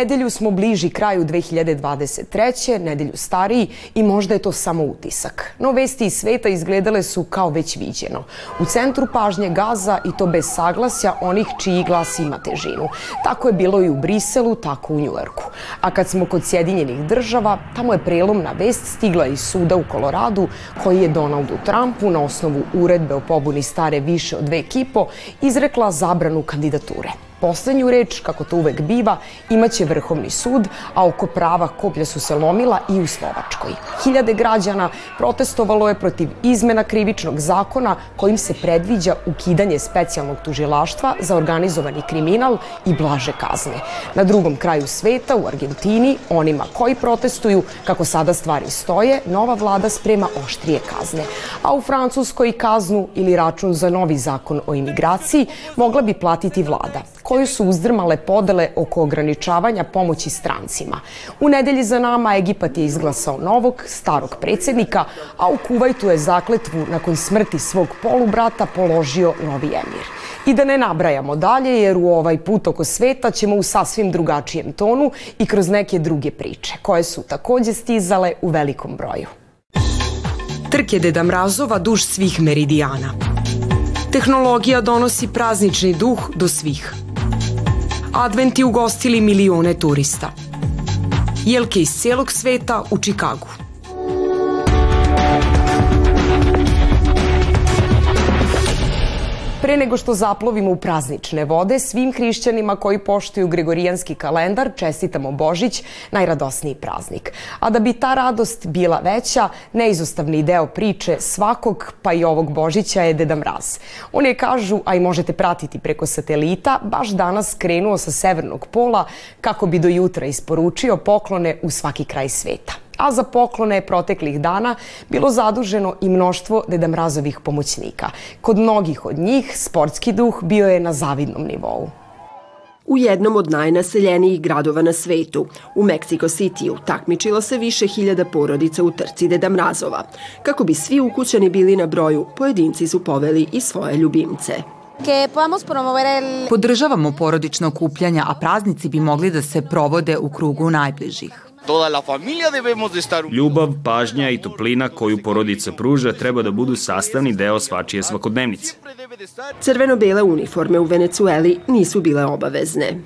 Nedelju smo bliži kraju 2023. Nedelju stariji i možda je to samo utisak. No vesti iz sveta izgledale su kao već viđeno. U centru pažnje gaza i to bez saglasja onih čiji glas ima težinu. Tako je bilo i u Briselu, tako u Njujorku. A kad smo kod Sjedinjenih država, tamo je prelomna vest stigla iz suda u Koloradu koji je Donaldu Trumpu na osnovu uredbe o pobuni stare više od dve kipo izrekla zabranu kandidature. Poslednju reč, kako to uvek biva, imaće Vrhovni sud, a oko prava koplja su se lomila i u Slovačkoj. Hiljade građana protestovalo je protiv izmena krivičnog zakona kojim se predviđa ukidanje specijalnog tužilaštva za organizovani kriminal i blaže kazne. Na drugom kraju sveta, u Argentini, onima koji protestuju, kako sada stvari stoje, nova vlada sprema oštrije kazne. A u Francuskoj kaznu ili račun za novi zakon o imigraciji mogla bi platiti vlada koju su uzdrmale podele oko ograničavanja pomoći strancima. U nedelji za nama Egipat je izglasao novog, starog predsednika, a u Kuvajtu je zakletvu nakon smrti svog polubrata položio novi emir. I da ne nabrajamo dalje, jer u ovaj put oko sveta ćemo u sasvim drugačijem tonu i kroz neke druge priče, koje su takođe stizale u velikom broju. Trk je Deda Mrazova duž svih meridijana. Tehnologija donosi praznični duh do svih. Adventi ugostili milione turista. Jelke iz celog sveta u Čikagu. Pre nego što zaplovimo u praznične vode, svim hrišćanima koji poštuju Gregorijanski kalendar čestitamo Božić, najradosniji praznik. A da bi ta radost bila veća, neizostavni deo priče svakog, pa i ovog Božića je Deda Mraz. On je, kažu, a i možete pratiti preko satelita, baš danas krenuo sa severnog pola kako bi do jutra isporučio poklone u svaki kraj sveta a za poklone proteklih dana bilo zaduženo i mnoštvo Deda Mrazovih pomoćnika. Kod mnogih od njih sportski duh bio je na zavidnom nivou u jednom od najnaseljenijih gradova na svetu. U Mexico City-u takmičilo se više hiljada porodica u trci Deda Mrazova. Kako bi svi ukućani bili na broju, pojedinci su poveli i svoje ljubimce. Podržavamo porodično okupljanja, a praznici bi mogli da se provode u krugu najbližih. Toda la familia debemos de estar... Ljubav, pažnja i toplina koju porodica pruža treba da budu sastavni deo svačije svakodnevnice. Crveno-bele uniforme u Venecueli nisu bile obavezne.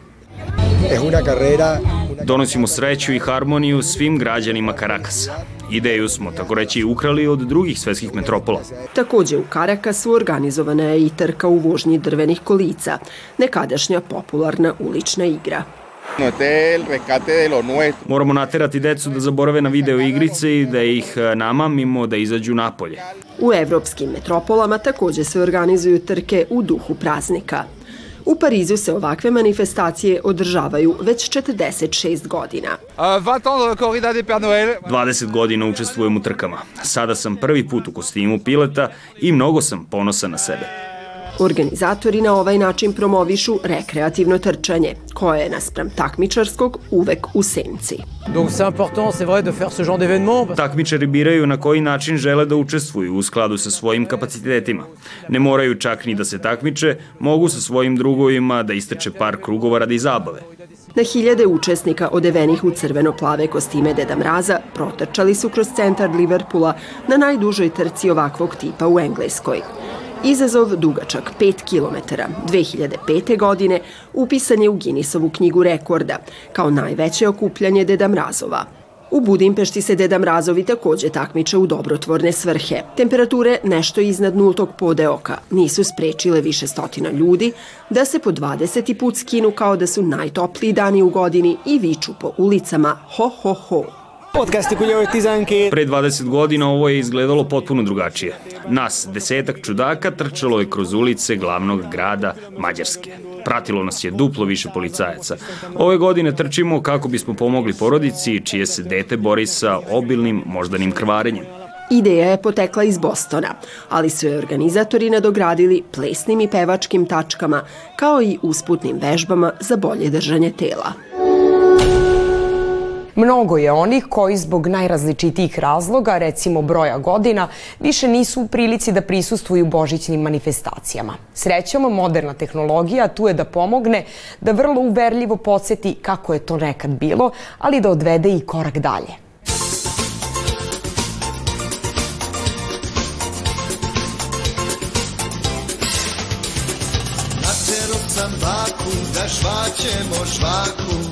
Donosimo sreću i harmoniju svim građanima Karakasa. Ideju smo, tako reći, ukrali od drugih svetskih metropola. Takođe u Karakasu organizovana je i trka u vožnji drvenih kolica, nekadašnja popularna ulična igra. Moramo naterati decu da zaborave na video igrice i da ih e, namamimo da izađu napolje. U evropskim metropolama takođe se organizuju trke u duhu praznika. U Parizu se ovakve manifestacije održavaju već 46 godina. 20 godina učestvujem u trkama. Sada sam prvi put u kostimu pileta i mnogo sam ponosan na sebe. Organizatori na ovaj način promovišu rekreativno trčanje, koje je naspram takmičarskog uvek u senci. Donc c'est important, c'est vrai, de faire ce genre d'événement. Takmičari biraju na koji način žele da učestvuju u skladu sa svojim kapacitetima. Ne moraju čak ni da se takmiče, mogu sa svojim drugovima da isteče par krugova radi zabave. Na hiljade učesnika odevenih u crveno-plave kostime Deda Mraza protrčali su kroz centar Liverpoola na najdužoj trci ovakvog tipa u Engleskoj. Izazov dugačak 5 km 2005. godine upisan je u Guinnessovu knjigu rekorda kao najveće okupljanje Deda Mrazova. U Budimpešti se Deda Mrazovi takođe takmiče u dobrotvorne svrhe. Temperature nešto iznad nultog podeoka nisu sprečile više stotina ljudi da se po 20. put skinu kao da su najtopliji dani u godini i viču po ulicama ho ho ho. Pre 20 godina ovo je izgledalo potpuno drugačije. Nas, desetak čudaka, trčalo je kroz ulice glavnog grada Mađarske. Pratilo nas je duplo više policajaca. Ove godine trčimo kako bismo pomogli porodici čije se dete bori sa obilnim moždanim krvarenjem. Ideja je potekla iz Bostona, ali su je organizatori nadogradili plesnim i pevačkim tačkama, kao i usputnim vežbama za bolje držanje tela. Mnogo je onih koji zbog najrazličitijih razloga, recimo broja godina, više nisu u prilici da prisustvuju božićnim manifestacijama. Srećom, moderna tehnologija tu je da pomogne, da vrlo uverljivo podsjeti kako je to nekad bilo, ali da odvede i korak dalje.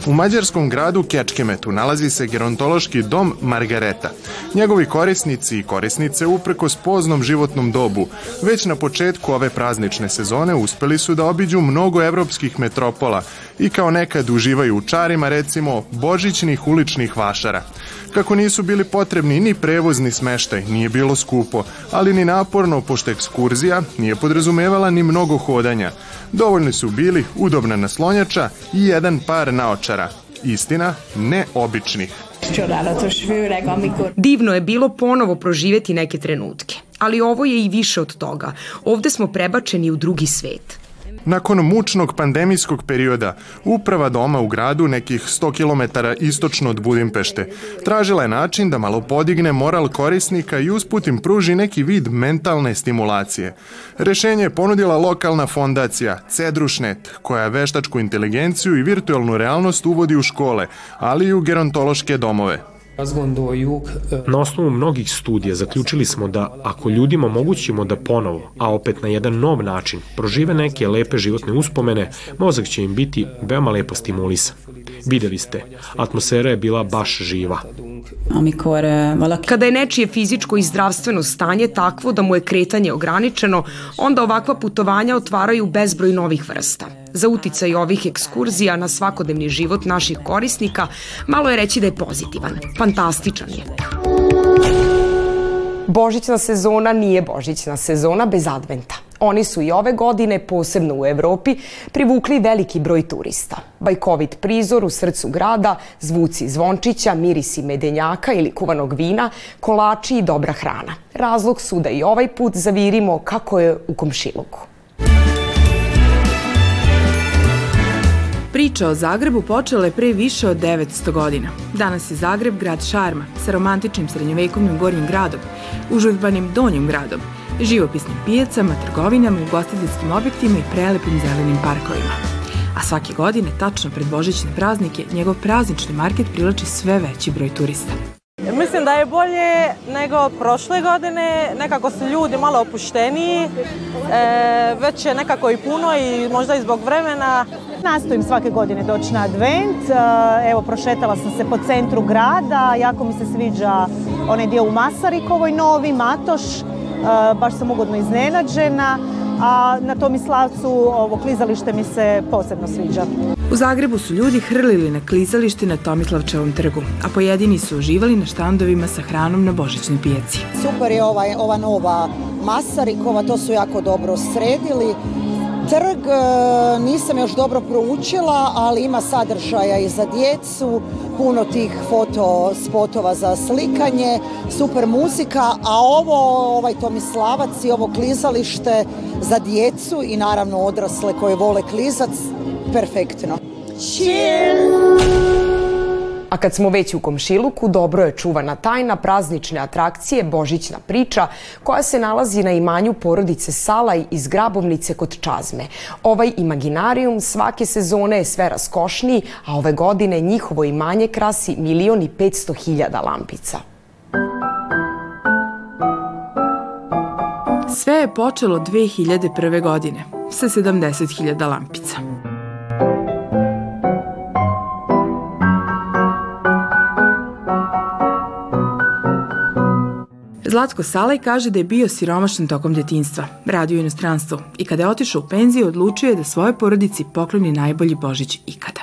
U mađarskom gradu Kečkemetu nalazi se gerontološki dom Margareta. Njegovi korisnici i korisnice upreko poznom životnom dobu već na početku ove praznične sezone uspeli su da obiđu mnogo evropskih metropola i kao nekad uživaju u čarima recimo božićnih uličnih vašara. Kako nisu bili potrebni ni prevoz ni smeštaj, nije bilo skupo, ali ni naporno pošto ekskurzija nije podrazumevala ni mnogo hodanja. Dovoljni su bili udobna naslonjača i jedan par naočara. Istina, neobičnih. Divno je bilo ponovo proživeti neke trenutke. Ali ovo je i više od toga. Ovde smo prebačeni u drugi svet. Nakon mučnog pandemijskog perioda, uprava doma u gradu, nekih 100 km istočno od Budimpešte, tražila je način da malo podigne moral korisnika i usputim pruži neki vid mentalne stimulacije. Rešenje je ponudila lokalna fondacija Cedrušnet, koja veštačku inteligenciju i virtualnu realnost uvodi u škole, ali i u gerontološke domove. Na osnovu mnogih studija zaključili smo da ako ljudima omogućimo da ponovo, a opet na jedan nov način, prožive neke lepe životne uspomene, mozak će im biti veoma lepo stimulisan. Videli ste, atmosfera je bila baš živa. Kada je nečije fizičko i zdravstveno stanje takvo da mu je kretanje ograničeno, onda ovakva putovanja otvaraju bezbroj novih vrsta. Za uticaj ovih ekskurzija na svakodnevni život naših korisnika malo je reći da je pozitivan. Fantastičan je. Božićna sezona nije božićna sezona bez adventa. Oni su i ove godine, posebno u Evropi, privukli veliki broj turista. Bajkovit prizor u srcu grada, zvuci zvončića, mirisi medenjaka ili kuvanog vina, kolači i dobra hrana. Razlog su da i ovaj put zavirimo kako je u komšiluku. Priča o Zagrebu počela je pre više od 900 godina. Danas je Zagreb grad šarma, sa romantičnim srednjovekovnim gornjim gradom, užurbanim donjim gradom, živopisnim pijacama, trgovinama, ugostiteljskim objektima i prelepim zelenim parkovima. A svake godine, tačno pred božićne praznike, njegov praznični market prilači sve veći broj turista. Mislim da je bolje nego prošle godine, nekako su ljudi malo opušteniji, e, već je nekako i puno i možda i zbog vremena. Nastojim svake godine doći na advent, e, evo prošetala sam se po centru grada, jako mi se sviđa onaj dio u Masarikovoj novi, Matoš, e, baš sam ugodno iznenađena, a na Tomislavcu ovo klizalište mi se posebno sviđa. U Zagrebu su ljudi hrlili na klizalište na Tomislavčevom trgu, a pojedini su uživali na štandovima sa hranom na Božićnoj pijaci. Super je ova, ova nova Masarikova, to su jako dobro sredili. Trg e, nisam još dobro proučila, ali ima sadržaja i za djecu, puno tih foto spotova za slikanje, super muzika, a ovo, ovaj Tomislavac i ovo klizalište za djecu i naravno odrasle koje vole klizac, perfektno. Cheers! A kad smo već u komšiluku, dobro je čuvana tajna praznične atrakcije Božićna priča koja se nalazi na imanju porodice Salaj iz Grabovnice kod Čazme. Ovaj imaginarijum svake sezone je sve raskošniji, a ove godine njihovo imanje krasi milion i 500 hiljada lampica. Sve je počelo 2001. godine sa 70.000 lampica. Zlatko Salaj kaže da je bio siromašan tokom detinstva, radio u inostranstvu i kada je otišao u penziju odlučio je da svoje porodici pokloni najbolji Božić ikada.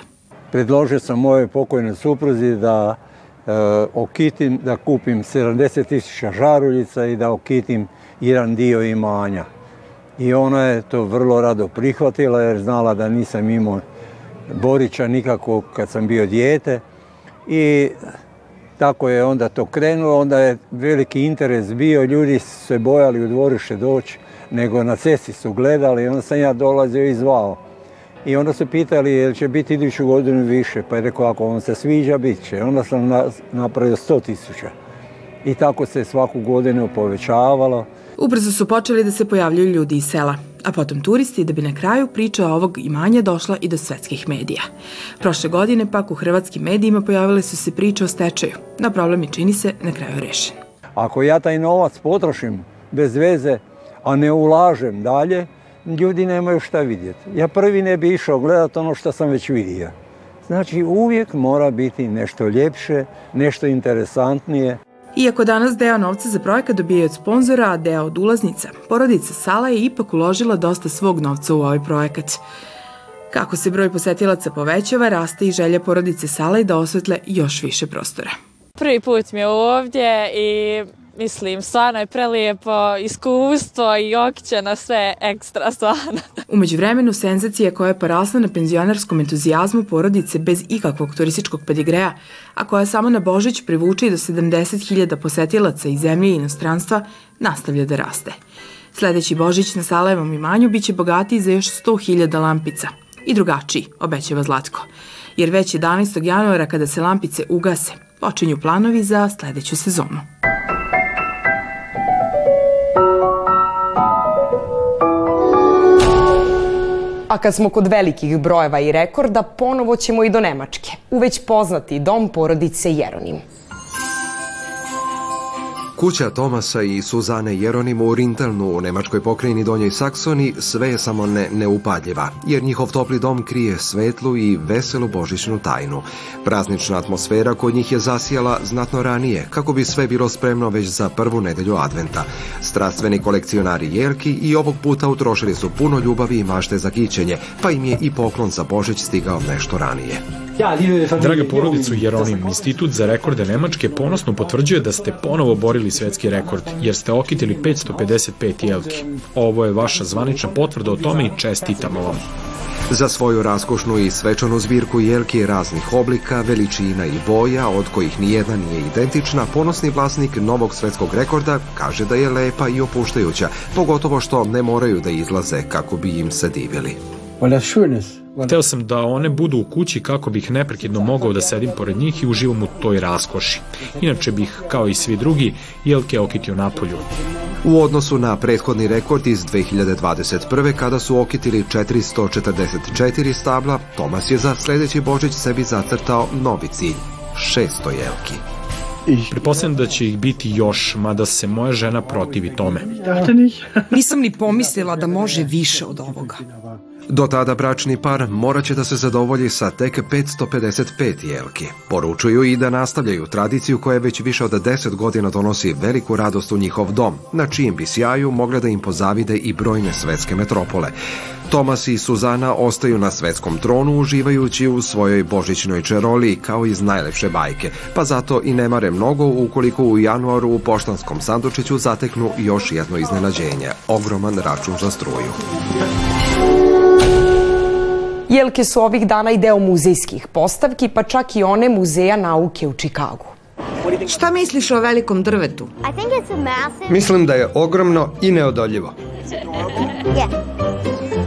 Predložio sam moje pokojne supruzi da e, okitim, da kupim 70.000 žaruljica i da okitim jedan dio imanja. I ona je to vrlo rado prihvatila jer znala da nisam imao Borića nikako kad sam bio dijete i tako je onda to krenulo, onda je veliki interes bio, ljudi su se bojali u dvorište doći, nego na cesti su gledali, onda sam ja dolazio i zvao. I onda su pitali jel će biti iduću godinu više, pa je rekao ako vam se sviđa, bit će. Onda sam napravio 100 tisuća. I tako se svaku godinu povećavalo. Ubrzo su počeli da se pojavljuju ljudi iz sela, a potom turisti da bi na kraju priča ovog imanja došla i do svetskih medija. Prošle godine pak u hrvatskim medijima pojavile su se priče o stečaju, no problem je čini se na kraju rešen. Ako ja taj novac potrošim bez veze, a ne ulažem dalje, ljudi nemaju šta vidjeti. Ja prvi ne bi išao gledati ono što sam već vidio. Znači uvijek mora biti nešto ljepše, nešto interesantnije. Iako danas deo novca za projekat dobije od sponzora, a deo od ulaznica, porodica Sala je ipak uložila dosta svog novca u ovaj projekat. Kako se broj posetilaca povećava, raste i želja porodice Sala i da osvetle još više prostora. Prvi put mi je ovdje i Mislim, stvarno je prelijepo iskustvo i okće na sve ekstra stvarno. Umeđu vremenu, senzacija koja je porasla na penzionarskom entuzijazmu porodice bez ikakvog turističkog pedigreja, a koja samo na Božić privuče i do 70.000 posetilaca iz zemlje i inostranstva, nastavlja da raste. Sledeći Božić na Salevom imanju biće bogatiji za još 100.000 lampica. I drugačiji, obećava Zlatko. Jer već 11. januara kada se lampice ugase, počinju planovi za sledeću sezonu. A kad smo kod velikih brojeva i rekorda, ponovo ćemo i do Nemačke, u već poznati dom porodice Jeronim. Kuća Tomasa i Suzane Jeronim u Rintelnu u nemačkoj pokrajini Donjoj Saksoni sve je samo ne neupadljiva, jer njihov topli dom krije svetlu i veselu božićnu tajnu. Praznična atmosfera kod njih je zasijala znatno ranije, kako bi sve bilo spremno već za prvu nedelju adventa. Strastveni kolekcionari jelki i ovog puta utrošili su puno ljubavi i mašte za kićenje, pa im je i poklon za Božić stigao nešto ranije. Draga porodicu Jeronim, Institut za rekorde Nemačke ponosno potvrđuje da ste ponovo borili svetski rekord, jer ste okitili 555 jelki. Ovo je vaša zvanična potvrda o tome i čestitamo vam. Za svoju raskošnu i svečanu zbirku jelki raznih oblika, veličina i boja, od kojih nijedna nije identična, ponosni vlasnik novog svetskog rekorda kaže da je lepa i opuštajuća, pogotovo što ne moraju da izlaze kako bi im se divili. Hteo sam da one budu u kući kako bih neprekidno mogao da sedim pored njih i uživam u toj raskoši. Inače bih, kao i svi drugi, jelke okitio napolju. U odnosu na prethodni rekord iz 2021. kada su okitili 444 stabla, Tomas je za sledeći Božić sebi zacrtao novi cilj, 600 jelki. Pretpostavljam da će ih biti još, mada se moja žena protivi tome. Nisam ni pomislila da može više od ovoga. Do tada bračni par morat će da se zadovolji sa tek 555 jelki. Poručuju i da nastavljaju tradiciju koja već više od 10 godina donosi veliku radost u njihov dom, na čijem bi sjaju mogle da im pozavide i brojne svetske metropole. Tomas i Suzana ostaju na svetskom tronu uživajući u svojoj božićnoj čeroli kao iz najlepše bajke, pa zato i ne mare mnogo ukoliko u januaru u poštanskom sandučiću zateknu još jedno iznenađenje, ogroman račun za struju. Jelke su ovih dana i deo muzejskih postavki, pa čak i one muzeja nauke u Čikagu. Šta misliš o velikom drvetu? Mislim da je ogromno i neodoljivo.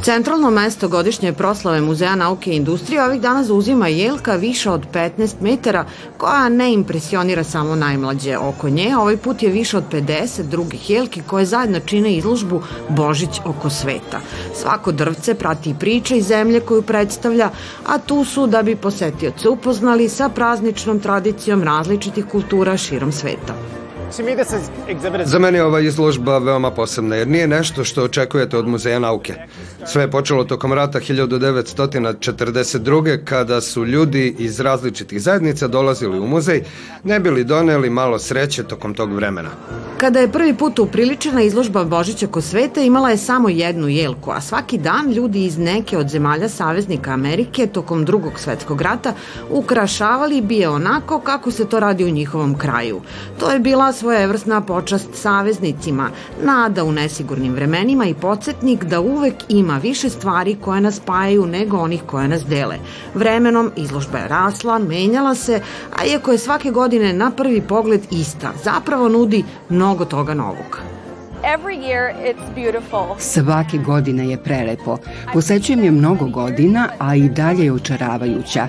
Centralno mesto godišnje proslave Muzeja nauke i industrije ovih dana zauzima jelka više od 15 metara koja ne impresionira samo najmlađe oko nje. Ovaj put je više od 50 drugih jelki koje zajedno čine izložbu Božić oko sveta. Svako drvce prati priča iz zemlje koju predstavlja, a tu su da bi posetioce upoznali sa prazničnom tradicijom različitih kultura širom sveta. Za mene je ova izložba veoma posebna, jer nije nešto što očekujete od Muzeja nauke. Sve je počelo tokom rata 1942. kada su ljudi iz različitih zajednica dolazili u muzej, ne bili doneli malo sreće tokom tog vremena. Kada je prvi put upriličena izložba Božića ko sveta, imala je samo jednu jelku, a svaki dan ljudi iz neke od zemalja Saveznika Amerike tokom drugog svetskog rata ukrašavali bi je onako kako se to radi u njihovom kraju. To je bila svojevrsna počast saveznicima, nada u nesigurnim vremenima i podsjetnik da uvek ima više stvari koje nas spajaju nego onih koje nas dele. Vremenom izložba je rasla, menjala se, a iako je svake godine na prvi pogled ista, zapravo nudi mnogo toga novog. Svake godine je prelepo. Posećujem je mnogo godina, a i dalje je očaravajuća.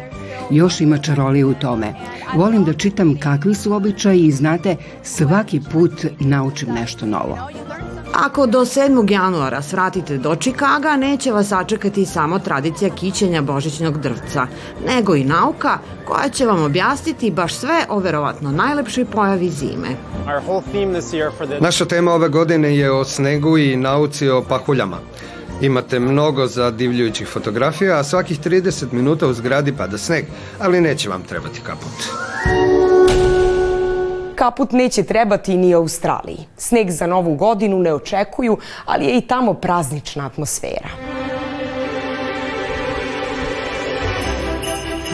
Još ima čarolije u tome. Volim da čitam kakvi su običaji i znate, svaki put naučim nešto novo. Ako do 7. januara svratite do Čikaga, neće vas sačekati samo tradicija kićenja božićnog drvca, nego i nauka koja će vam objasniti baš sve o verovatno najlepšoj pojavi zime. Naša tema ove godine je o snegu i nauci o pahuljama. Imate mnogo zadivljujućih fotografija, a svakih 30 minuta u zgradi pada sneg, ali neće vam trebati kaput. Kaput neće trebati ni Australiji. Sneg za novu godinu ne očekuju, ali je i tamo praznična atmosfera.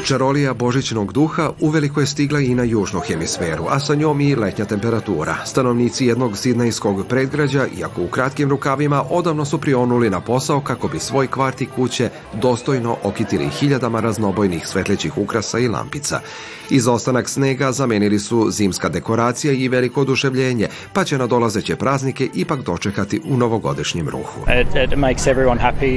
Čarolija božićnog duha uveliko je stigla i na južnu hemisferu, a sa njom i letnja temperatura. Stanovnici jednog sidnejskog predgrađa, iako u kratkim rukavima, odavno su prionuli na posao kako bi svoj kvart i kuće dostojno okitili hiljadama raznobojnih svetlećih ukrasa i lampica. Izostanak snega zamenili su zimska dekoracija i veliko oduševljenje, pa će na dolazeće praznike ipak dočekati u novogodišnjem ruhu.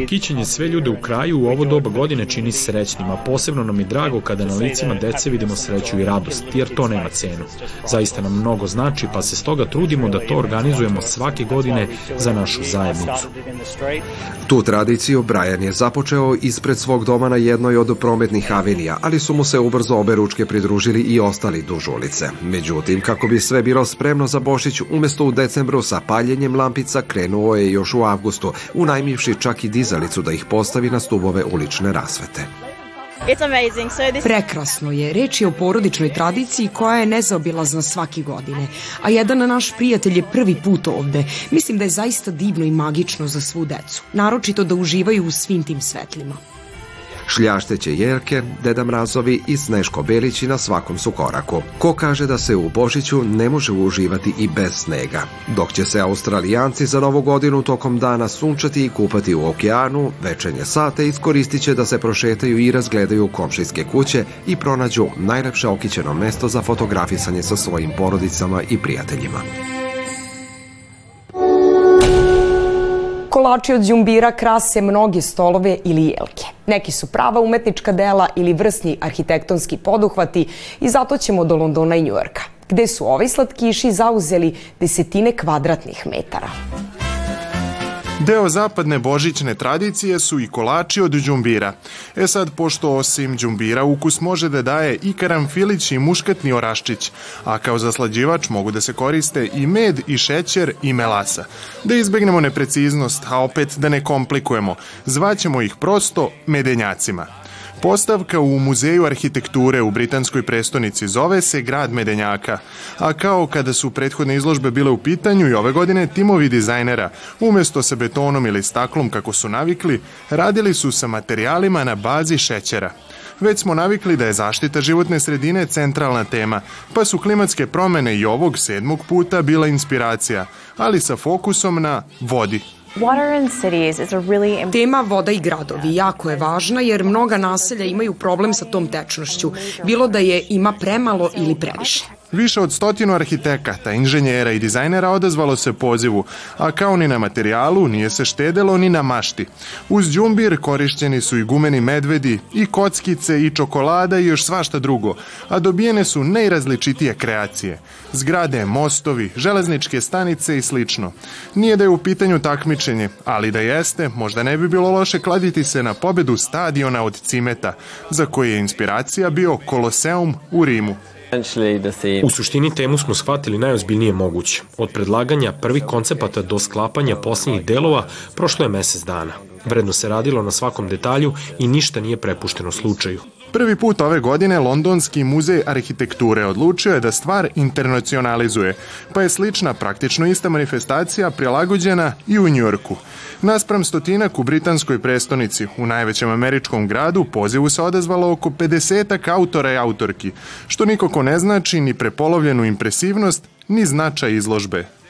Kićenje sve ljude u kraju u ovo doba godine čini srećnima. Posebno nam je drago kada na licima dece vidimo sreću i radost, jer to nema cenu. Zaista nam mnogo znači, pa se stoga trudimo da to organizujemo svake godine za našu zajednicu. Tu tradiciju Brian je započeo ispred svog doma na jednoj od prometnih avenija, ali su mu se ubrzo obe ručke pridružili i ostali duž ulice. Međutim, kako bi sve bilo spremno za Bošić, umesto u decembru sa paljenjem lampica krenuo je još u avgustu, unajmivši čak i dizalicu da ih postavi na stubove ulične rasvete. Prekrasno je. Reč je o porodičnoj tradiciji koja je nezaobilazna svake godine. A jedan naš prijatelj je prvi put ovde. Mislim da je zaista divno i magično za svu decu. Naročito da uživaju u svim tim svetlima. Šljašteće jelke, Deda Mrazovi i Sneško Belići na svakom su koraku. Ko kaže da se u Božiću ne može uživati i bez snega. Dok će se Australijanci za novu godinu tokom dana sunčati i kupati u okeanu, večernje sate iskoristit će da se prošetaju i razgledaju komšijske kuće i pronađu najlepše okićeno mesto za fotografisanje sa svojim porodicama i prijateljima. Kolači od džumbira krase mnoge stolove ili jelke. Neki su prava umetnička dela ili vrsni arhitektonski poduhvati i zato ćemo do Londona i Njujorka, gde su ovi slatkiši zauzeli desetine kvadratnih metara. Deo zapadne božićne tradicije su i kolači od džumbira. E sad, pošto osim džumbira ukus može da daje i karamfilić i muškatni oraščić, a kao zaslađivač mogu da se koriste i med i šećer i melasa. Da izbegnemo nepreciznost, a opet da ne komplikujemo, zvaćemo ih prosto medenjacima. Postavka u Muzeju arhitekture u britanskoj prestonici zove se Grad Medenjaka, a kao kada su prethodne izložbe bile u pitanju i ove godine timovi dizajnera, umesto sa betonom ili staklom kako su navikli, radili su sa materijalima na bazi šećera. Već smo navikli da je zaštita životne sredine centralna tema, pa su klimatske promene i ovog sedmog puta bila inspiracija, ali sa fokusom na vodi. Tema voda i gradovi jako je važna jer mnoga naselja imaju problem sa tom tečnošću, bilo da je ima premalo ili previše. Više od stotinu arhitekata, inženjera i dizajnera odazvalo se pozivu, a kao ni na materijalu nije se štedelo ni na mašti. Uz džumbir korišćeni su i gumeni medvedi, i kockice, i čokolada i još svašta drugo, a dobijene su najrazličitije kreacije. Zgrade, mostovi, železničke stanice i slično. Nije da je u pitanju takmičenje, ali da jeste, možda ne bi bilo loše kladiti se na pobedu stadiona od cimeta, za koje je inspiracija bio Koloseum u Rimu. U suštini temu smo shvatili najozbiljnije moguće. Od predlaganja prvih koncepata do sklapanja posljednjih delova prošlo je mesec dana. Vredno se radilo na svakom detalju i ništa nije prepušteno slučaju. Prvi put ove godine Londonski muzej arhitekture odlučio je da stvar internacionalizuje, pa je slična, praktično ista manifestacija prilagođena i u Njujorku. Naspram stotinak u britanskoj prestonici, u najvećem američkom gradu, pozivu se odazvalo oko 50 autora i autorki, što nikako ne znači ni prepolovljenu impresivnost, ni značaj izložbe.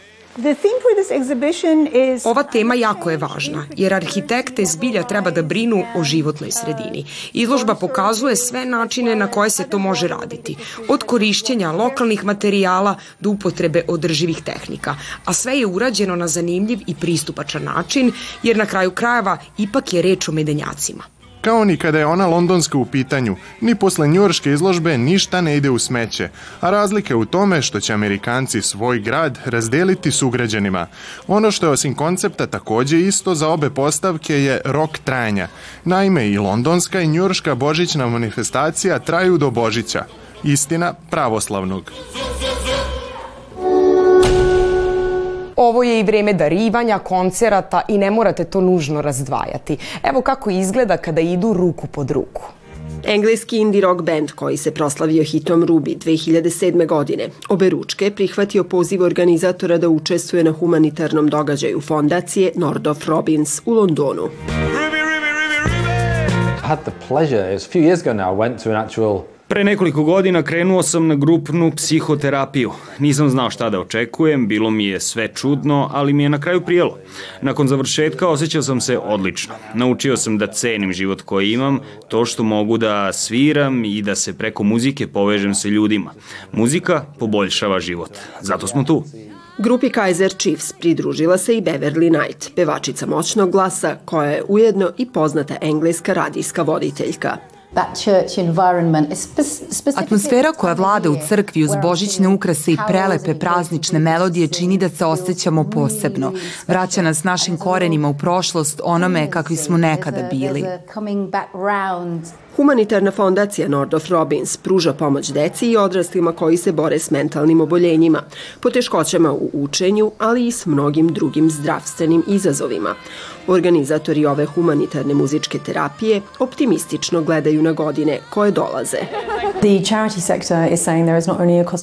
Ova tema jako je važna, jer arhitekte zbilja treba da brinu o životnoj sredini. Izložba pokazuje sve načine na koje se to može raditi, od korišćenja lokalnih materijala do upotrebe održivih tehnika, a sve je urađeno na zanimljiv i pristupačan način, jer na kraju krajeva ipak je reč o medenjacima. Kao ni kada je ona londonska u pitanju, ni posle njurške izložbe ništa ne ide u smeće, a razlika je u tome što će Amerikanci svoj grad razdeliti s ugrađanima. Ono što je osim koncepta takođe isto za obe postavke je rok trajanja. Naime, i londonska i njurška božićna manifestacija traju do Božića. Istina pravoslavnog. Ovo je i vreme darivanja, koncerata i ne morate to nužno razdvajati. Evo kako izgleda kada idu ruku pod ruku. Engleski indie rock band koji se proslavio hitom Ruby 2007. godine obe ručke prihvatio poziv organizatora da učestvuje na humanitarnom događaju fondacije Nordoff Robins u Londonu. I had the pleasure, it was a few years ago now, I went to an actual Pre nekoliko godina krenuo sam na grupnu psihoterapiju. Nisam znao šta da očekujem, bilo mi je sve čudno, ali mi je na kraju prijelo. Nakon završetka osjećao sam se odlično. Naučio sam da cenim život koji imam, to što mogu da sviram i da se preko muzike povežem sa ljudima. Muzika poboljšava život. Zato smo tu. Grupi Kaiser Chiefs pridružila se i Beverly Knight, pevačica moćnog glasa, koja je ujedno i poznata engleska radijska voditeljka. Atmosfera koja vlada u crkvi uz božićne ukrase i prelepe praznične melodije čini da se osjećamo posebno. Vraća nas našim korenima u prošlost, onome kakvi smo nekada bili. Humanitarna fondacija Nordoff Robins pruža pomoć deci i odraslima koji se bore s mentalnim oboljenjima, poteškoćama u učenju, ali i s mnogim drugim zdravstvenim izazovima. Organizatori ove humanitarne muzičke terapije optimistično gledaju na godine koje dolaze.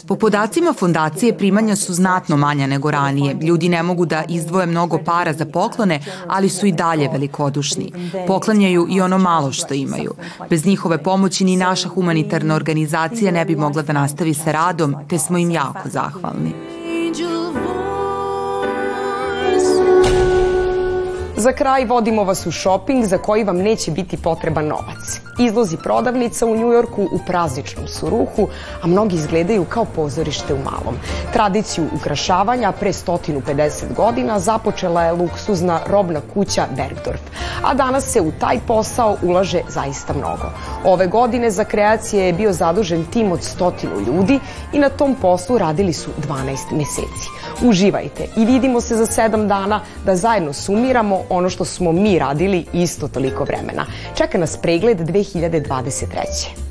Po podacima fondacije primanja su znatno manja nego ranije. Ljudi ne mogu da izdvoje mnogo para za poklone, ali su i dalje velikodušni. Poklanjaju i ono malo što imaju. Bez njihove pomoći ni naša humanitarna organizacija ne bi mogla da nastavi sa radom, te smo im jako zahvalni. Za kraj vodimo vas u shopping za koji vam neće biti potreban novac. Izlozi prodavnica u Njujorku u prazničnom suruhu, a mnogi izgledaju kao pozorište u malom. Tradiciju ukrašavanja pre 150 godina započela je luksuzna robna kuća Bergdorf, a danas se u taj posao ulaže zaista mnogo. Ove godine za kreacije je bio zadužen tim od stotinu ljudi i na tom poslu radili su 12 meseci. Uživajte i vidimo se za sedam dana da zajedno sumiramo ono što smo mi radili isto toliko vremena. Čeka nas pregled 2023.